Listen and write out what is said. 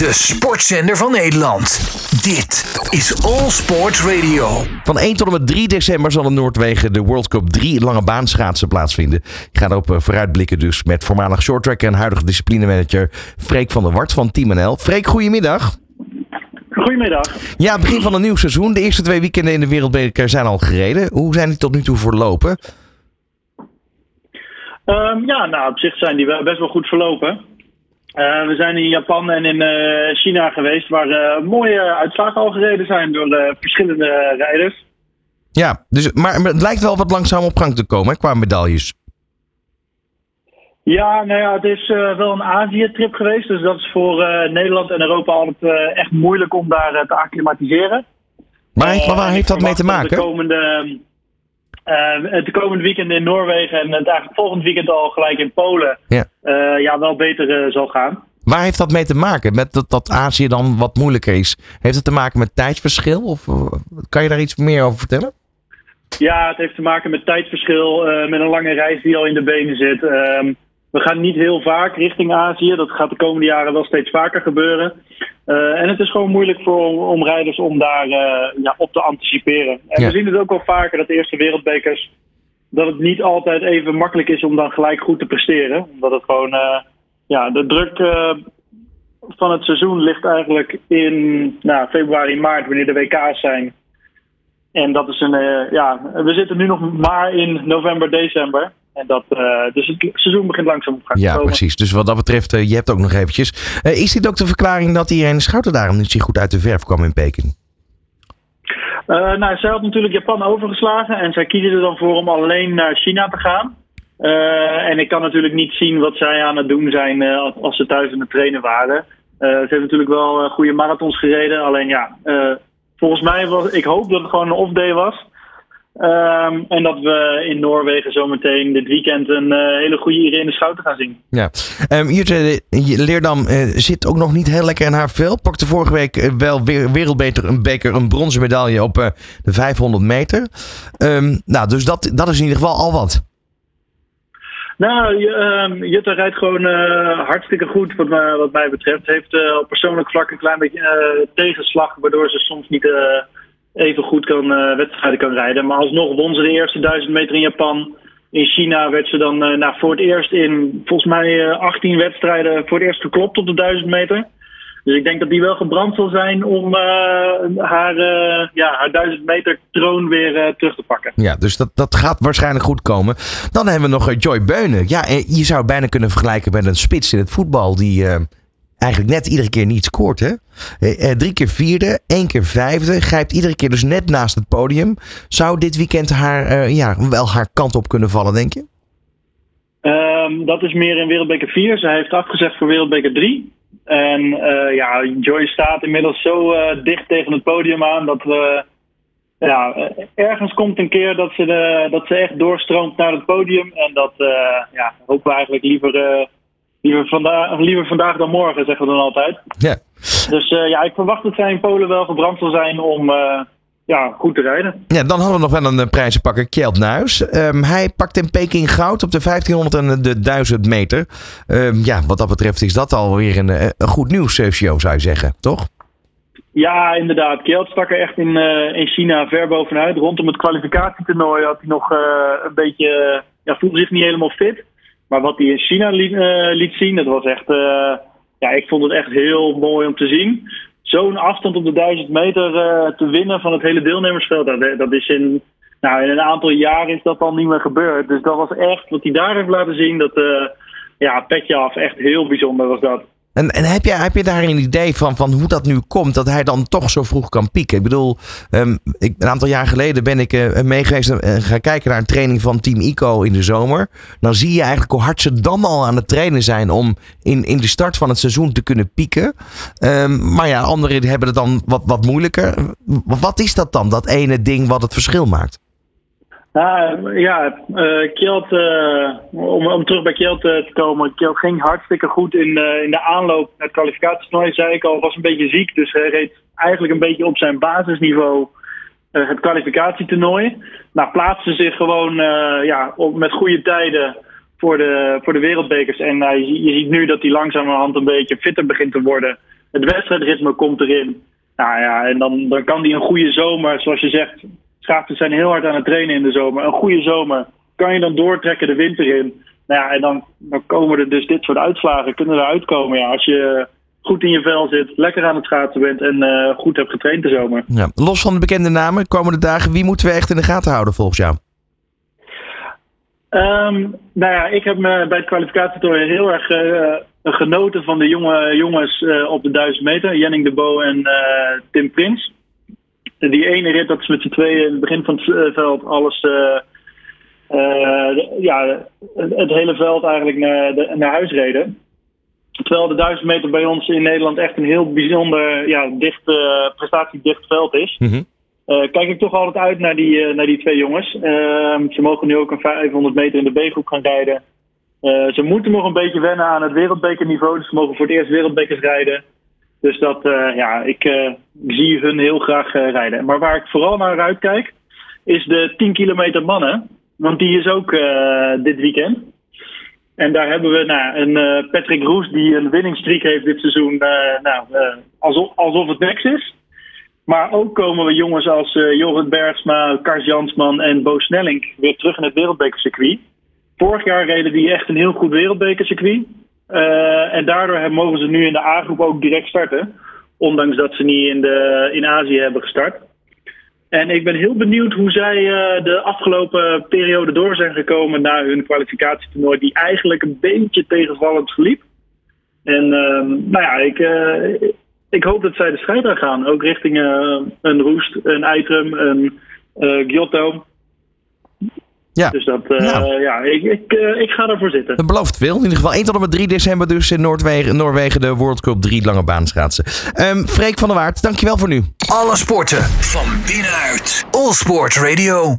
De sportzender van Nederland. Dit is All Sports Radio. Van 1 tot en met 3 december zal in Noordwegen de World Cup 3 lange baanschaatsen plaatsvinden. Ik ga erop eh, vooruitblikken dus met voormalig shorttracker en huidige disciplinemanager Freek van der Wart van Team NL. Freek, goedemiddag. Goedemiddag. Ja, begin van een nieuw seizoen. De eerste twee weekenden in de Wereldbeker zijn al gereden. Hoe zijn die tot nu toe verlopen? Um, ja, nou, op zich zijn die best wel goed verlopen. Uh, we zijn in Japan en in uh, China geweest, waar uh, mooie uitslagen al gereden zijn door verschillende rijders. Ja, dus, maar het lijkt wel wat langzaam op gang te komen hè, qua medailles. Ja, nou ja, het is wel een Azië-trip geweest. Dus dat is voor Nederland en Europa altijd echt moeilijk om daar te acclimatiseren. Maar waar heeft dat mee te maken? De komende, het komende weekend in Noorwegen en het eigenlijk volgend weekend al gelijk in Polen. Ja, uh, ja wel beter zal gaan. Waar heeft dat mee te maken? Met dat, dat Azië dan wat moeilijker is? Heeft het te maken met tijdsverschil? Of kan je daar iets meer over vertellen? Ja, het heeft te maken met tijdsverschil, uh, met een lange reis die al in de benen zit. We gaan niet heel vaak richting Azië. Dat gaat de komende jaren wel steeds vaker gebeuren. Uh, en het is gewoon moeilijk voor om rijders om daar ja, op te anticiperen. En Ja. we zien het ook wel vaker dat de eerste wereldbekers dat het niet altijd even makkelijk is om dan gelijk goed te presteren. Omdat het gewoon, uh, ja, de druk van het seizoen ligt eigenlijk in nou, februari, maart, wanneer de WK's zijn. En dat is een, ja, we zitten nu nog maar in november, december. En dat, dus het seizoen begint langzaam op gang te Ja, komen. precies. Dus wat dat betreft, je hebt ook nog eventjes. is dit ook de verklaring dat Irene Schouten daarom niet zo goed uit de verf kwam in Peking? Nou, zij had natuurlijk Japan overgeslagen en zij kiezen er dan voor om alleen naar China te gaan. En ik kan natuurlijk niet zien wat zij aan het doen zijn als ze thuis aan het trainen waren. ze heeft natuurlijk wel goede marathons gereden. Alleen ja, volgens mij was ik hoop dat het gewoon een off-day was. Um, en dat we in Noorwegen zometeen dit weekend een uh, hele goede Irene Schouten gaan zien. Ja, um, Jutta Leerdam uh, zit ook nog niet heel lekker in haar vel. Pakte vorige week uh, wel weer wereldbeker een beker, een bronzen medaille op de 500 meter. Um, nou, dus dat, dat is in ieder geval al wat. Nou, Jutta rijdt gewoon hartstikke goed wat, mij, wat mij betreft. Heeft op persoonlijk vlak een klein beetje tegenslag, waardoor ze soms niet even goed kan, uh, wedstrijden kan rijden. Maar alsnog won ze de eerste duizend meter in Japan. In China werd ze dan uh, voor het eerst in volgens mij uh, 18 wedstrijden voor het eerst geklopt op de duizend meter. Dus ik denk dat die wel gebrand zal zijn om haar, ja, haar duizend meter troon weer terug te pakken. Ja, dus dat, dat gaat waarschijnlijk goed komen. Dan hebben we nog Joy Beunen. Ja, je zou bijna kunnen vergelijken met een spits in het voetbal die eigenlijk net iedere keer niet scoort. Hè? Eh, drie keer vierde, één keer vijfde. Grijpt iedere keer dus net naast het podium. Zou dit weekend haar, uh, ja, wel haar kant op kunnen vallen, denk je? Um, dat is meer in Wereldbeker 4. Zij heeft afgezegd voor Wereldbeker 3. En uh, ja, Joy staat inmiddels zo dicht tegen het podium aan dat we. Ja, ergens komt een keer dat ze, de, dat ze echt doorstroomt naar het podium. En dat ja, hopen we eigenlijk liever liever, vanda liever vandaag dan morgen, zeggen we dan altijd. Ja. Dus uh, ja, ik verwacht dat zij in Polen wel gebrand zal zijn om uh, ja, goed te rijden. Ja, dan hadden we nog wel een uh, prijzenpakker, Kjeld Nuis. Um, hij pakt in Peking goud op de 1500 en de 1000 meter. Um, ja, wat dat betreft is dat alweer een, een goed nieuws show, zou je zeggen, toch? Ja, inderdaad. Kjeld stak er echt in, in China ver bovenuit. Rondom het kwalificatietoernooi had hij nog een beetje... ja, voelde zich niet helemaal fit. Maar wat hij in China liet, liet zien, dat was echt. Uh, ja, ik vond het echt heel mooi om te zien. Zo'n afstand op de 1000 meter uh, te winnen van het hele deelnemersveld, dat, dat is in, nou, in een aantal jaren is dat al niet meer gebeurd. Dus dat was echt wat hij daar heeft laten zien. Dat, ja, petje af, echt heel bijzonder was dat. En, en heb, je, heb je daar een idee van, van hoe dat nu komt, dat hij dan toch zo vroeg kan pieken? Ik bedoel, um, ik, een aantal jaar geleden ben ik uh, meegeweest en uh, ga kijken naar een training van Team ICO in de zomer. Dan zie je eigenlijk hoe hard ze dan al aan het trainen zijn om in, in de start van het seizoen te kunnen pieken. Um, maar ja, anderen hebben het dan wat, wat moeilijker. Wat is dat dan, dat ene ding wat het verschil maakt? Nou, ja, uh, Kjeld, uh, om, om terug bij Kjeld uh, te komen. Kjeld ging hartstikke goed in, in de aanloop naar het kwalificatietoernooi, zei ik al. Was een beetje ziek, dus hij reed eigenlijk een beetje op zijn basisniveau het kwalificatietoernooi. Nou, plaatste zich gewoon ja, op, met goede tijden voor de, voor de wereldbekers. En je ziet nu dat hij langzamerhand een beetje fitter begint te worden. Het wedstrijdritme komt erin. Nou ja, en dan, dan kan die een goede zomer, zoals je zegt. Schaatsers zijn heel hard aan het trainen in de zomer. Een goede zomer kan je dan doortrekken de winter in. Nou ja, en dan, dan komen er dus dit soort uitslagen, kunnen eruit komen. Ja, als je goed in je vel zit, lekker aan het schaatsen bent en uh, goed hebt getraind de zomer. Ja, los van de bekende namen, komende dagen, wie moeten we echt in de gaten houden volgens jou? Um, nou ja, ik heb me bij het kwalificatietoernooi heel erg uh, genoten van de jonge jongens uh, op de 1000 meter. Jenning de Bo en Tim Prins. Die ene rit, dat is met z'n tweeën in het begin van het veld alles ja, het hele veld eigenlijk naar, de, naar huis reden. Terwijl de 1000 meter bij ons in Nederland echt een heel bijzonder, ja, dicht, uh, prestatiedicht veld is. Mm -hmm. uh, kijk ik toch altijd uit naar die, uh, naar die twee jongens. Ehm, ze mogen nu ook een 500 meter in de B-groep gaan rijden. ze moeten nog een beetje wennen aan het wereldbekerniveau. Dus ze mogen voor het eerst wereldbekers rijden. Dus dat, ja, ik, ik, zie hun heel graag rijden. Maar waar ik vooral naar uitkijk, is de 10 kilometer mannen. Want die is ook dit weekend. En daar hebben we nou, een uh, Patrick Roes die een winningstreak heeft dit seizoen. Uh, nou, uh, alsof, alsof het niks is. Maar ook komen we jongens als Jorrit Bergsma, Kars Jansman en Bo Snelling weer terug in het wereldbekercircuit. Vorig jaar reden die echt een heel goed wereldbekercircuit. En daardoor mogen ze nu in de A-groep ook direct starten. Ondanks dat ze niet in, de, in Azië hebben gestart. En ik ben heel benieuwd hoe zij uh, de afgelopen periode door zijn gekomen na hun kwalificatietoernooi, die eigenlijk een beetje tegenvallend verliep. En uh, nou ja, ik, uh, ik hoop dat zij de strijd gaan. Ook richting een Roest, een Eitrum, een Giotto. Ja. Dus dat, nou. ja, ik, ik, ik ga ervoor zitten. Dat belooft veel. In ieder geval 1 tot en met 3 december dus in Noorwegen, Noorwegen de World Cup 3 lange baan schaatsen. Um, Freek van der Waard, dankjewel voor nu. Alle sporten van binnenuit. All Sport Radio.